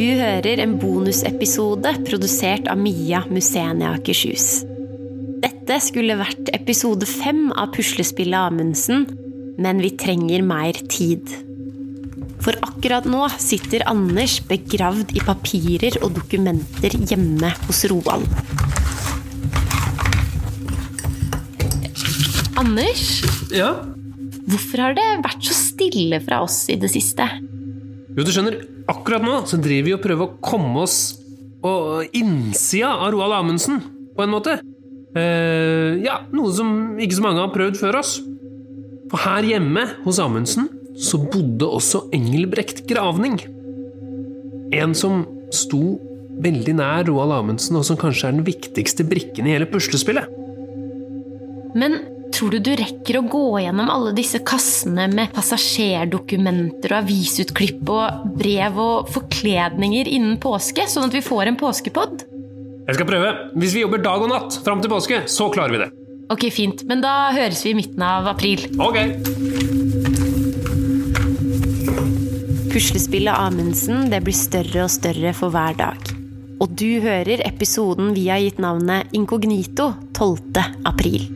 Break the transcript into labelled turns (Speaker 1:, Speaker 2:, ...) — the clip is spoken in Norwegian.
Speaker 1: hører en bonusepisode produsert av Mia Musenia Akershus. Dette skulle vært episode fem av puslespillet Amundsen, men vi trenger mer tid. For akkurat nå sitter Anders begravd i papirer og dokumenter hjemme hos Roald. Anders,
Speaker 2: Ja?
Speaker 1: hvorfor har det vært så stille fra oss i det siste?
Speaker 2: Jo, du skjønner, akkurat nå så driver vi og prøver å komme oss på innsida av Roald Amundsen, på en måte. Eh, ja, noe som ikke så mange har prøvd før oss. For her hjemme hos Amundsen så bodde også Engelbrekt Gravning. En som sto veldig nær Roald Amundsen, og som kanskje er den viktigste brikken i hele puslespillet.
Speaker 1: Men tror du du rekker å gå gjennom alle disse kassene med passasjerdokumenter og avisutklipp og brev og forkledninger innen påske, sånn at vi får en påskepod?
Speaker 2: Jeg skal prøve. Hvis vi jobber dag og natt fram til påske, så klarer vi det.
Speaker 1: Ok, fint, men da høres vi i midten av april.
Speaker 2: Ok.
Speaker 1: Puslespillet Amundsen det blir større og større for hver dag. Og du hører episoden vi har gitt navnet Inkognito 12. april.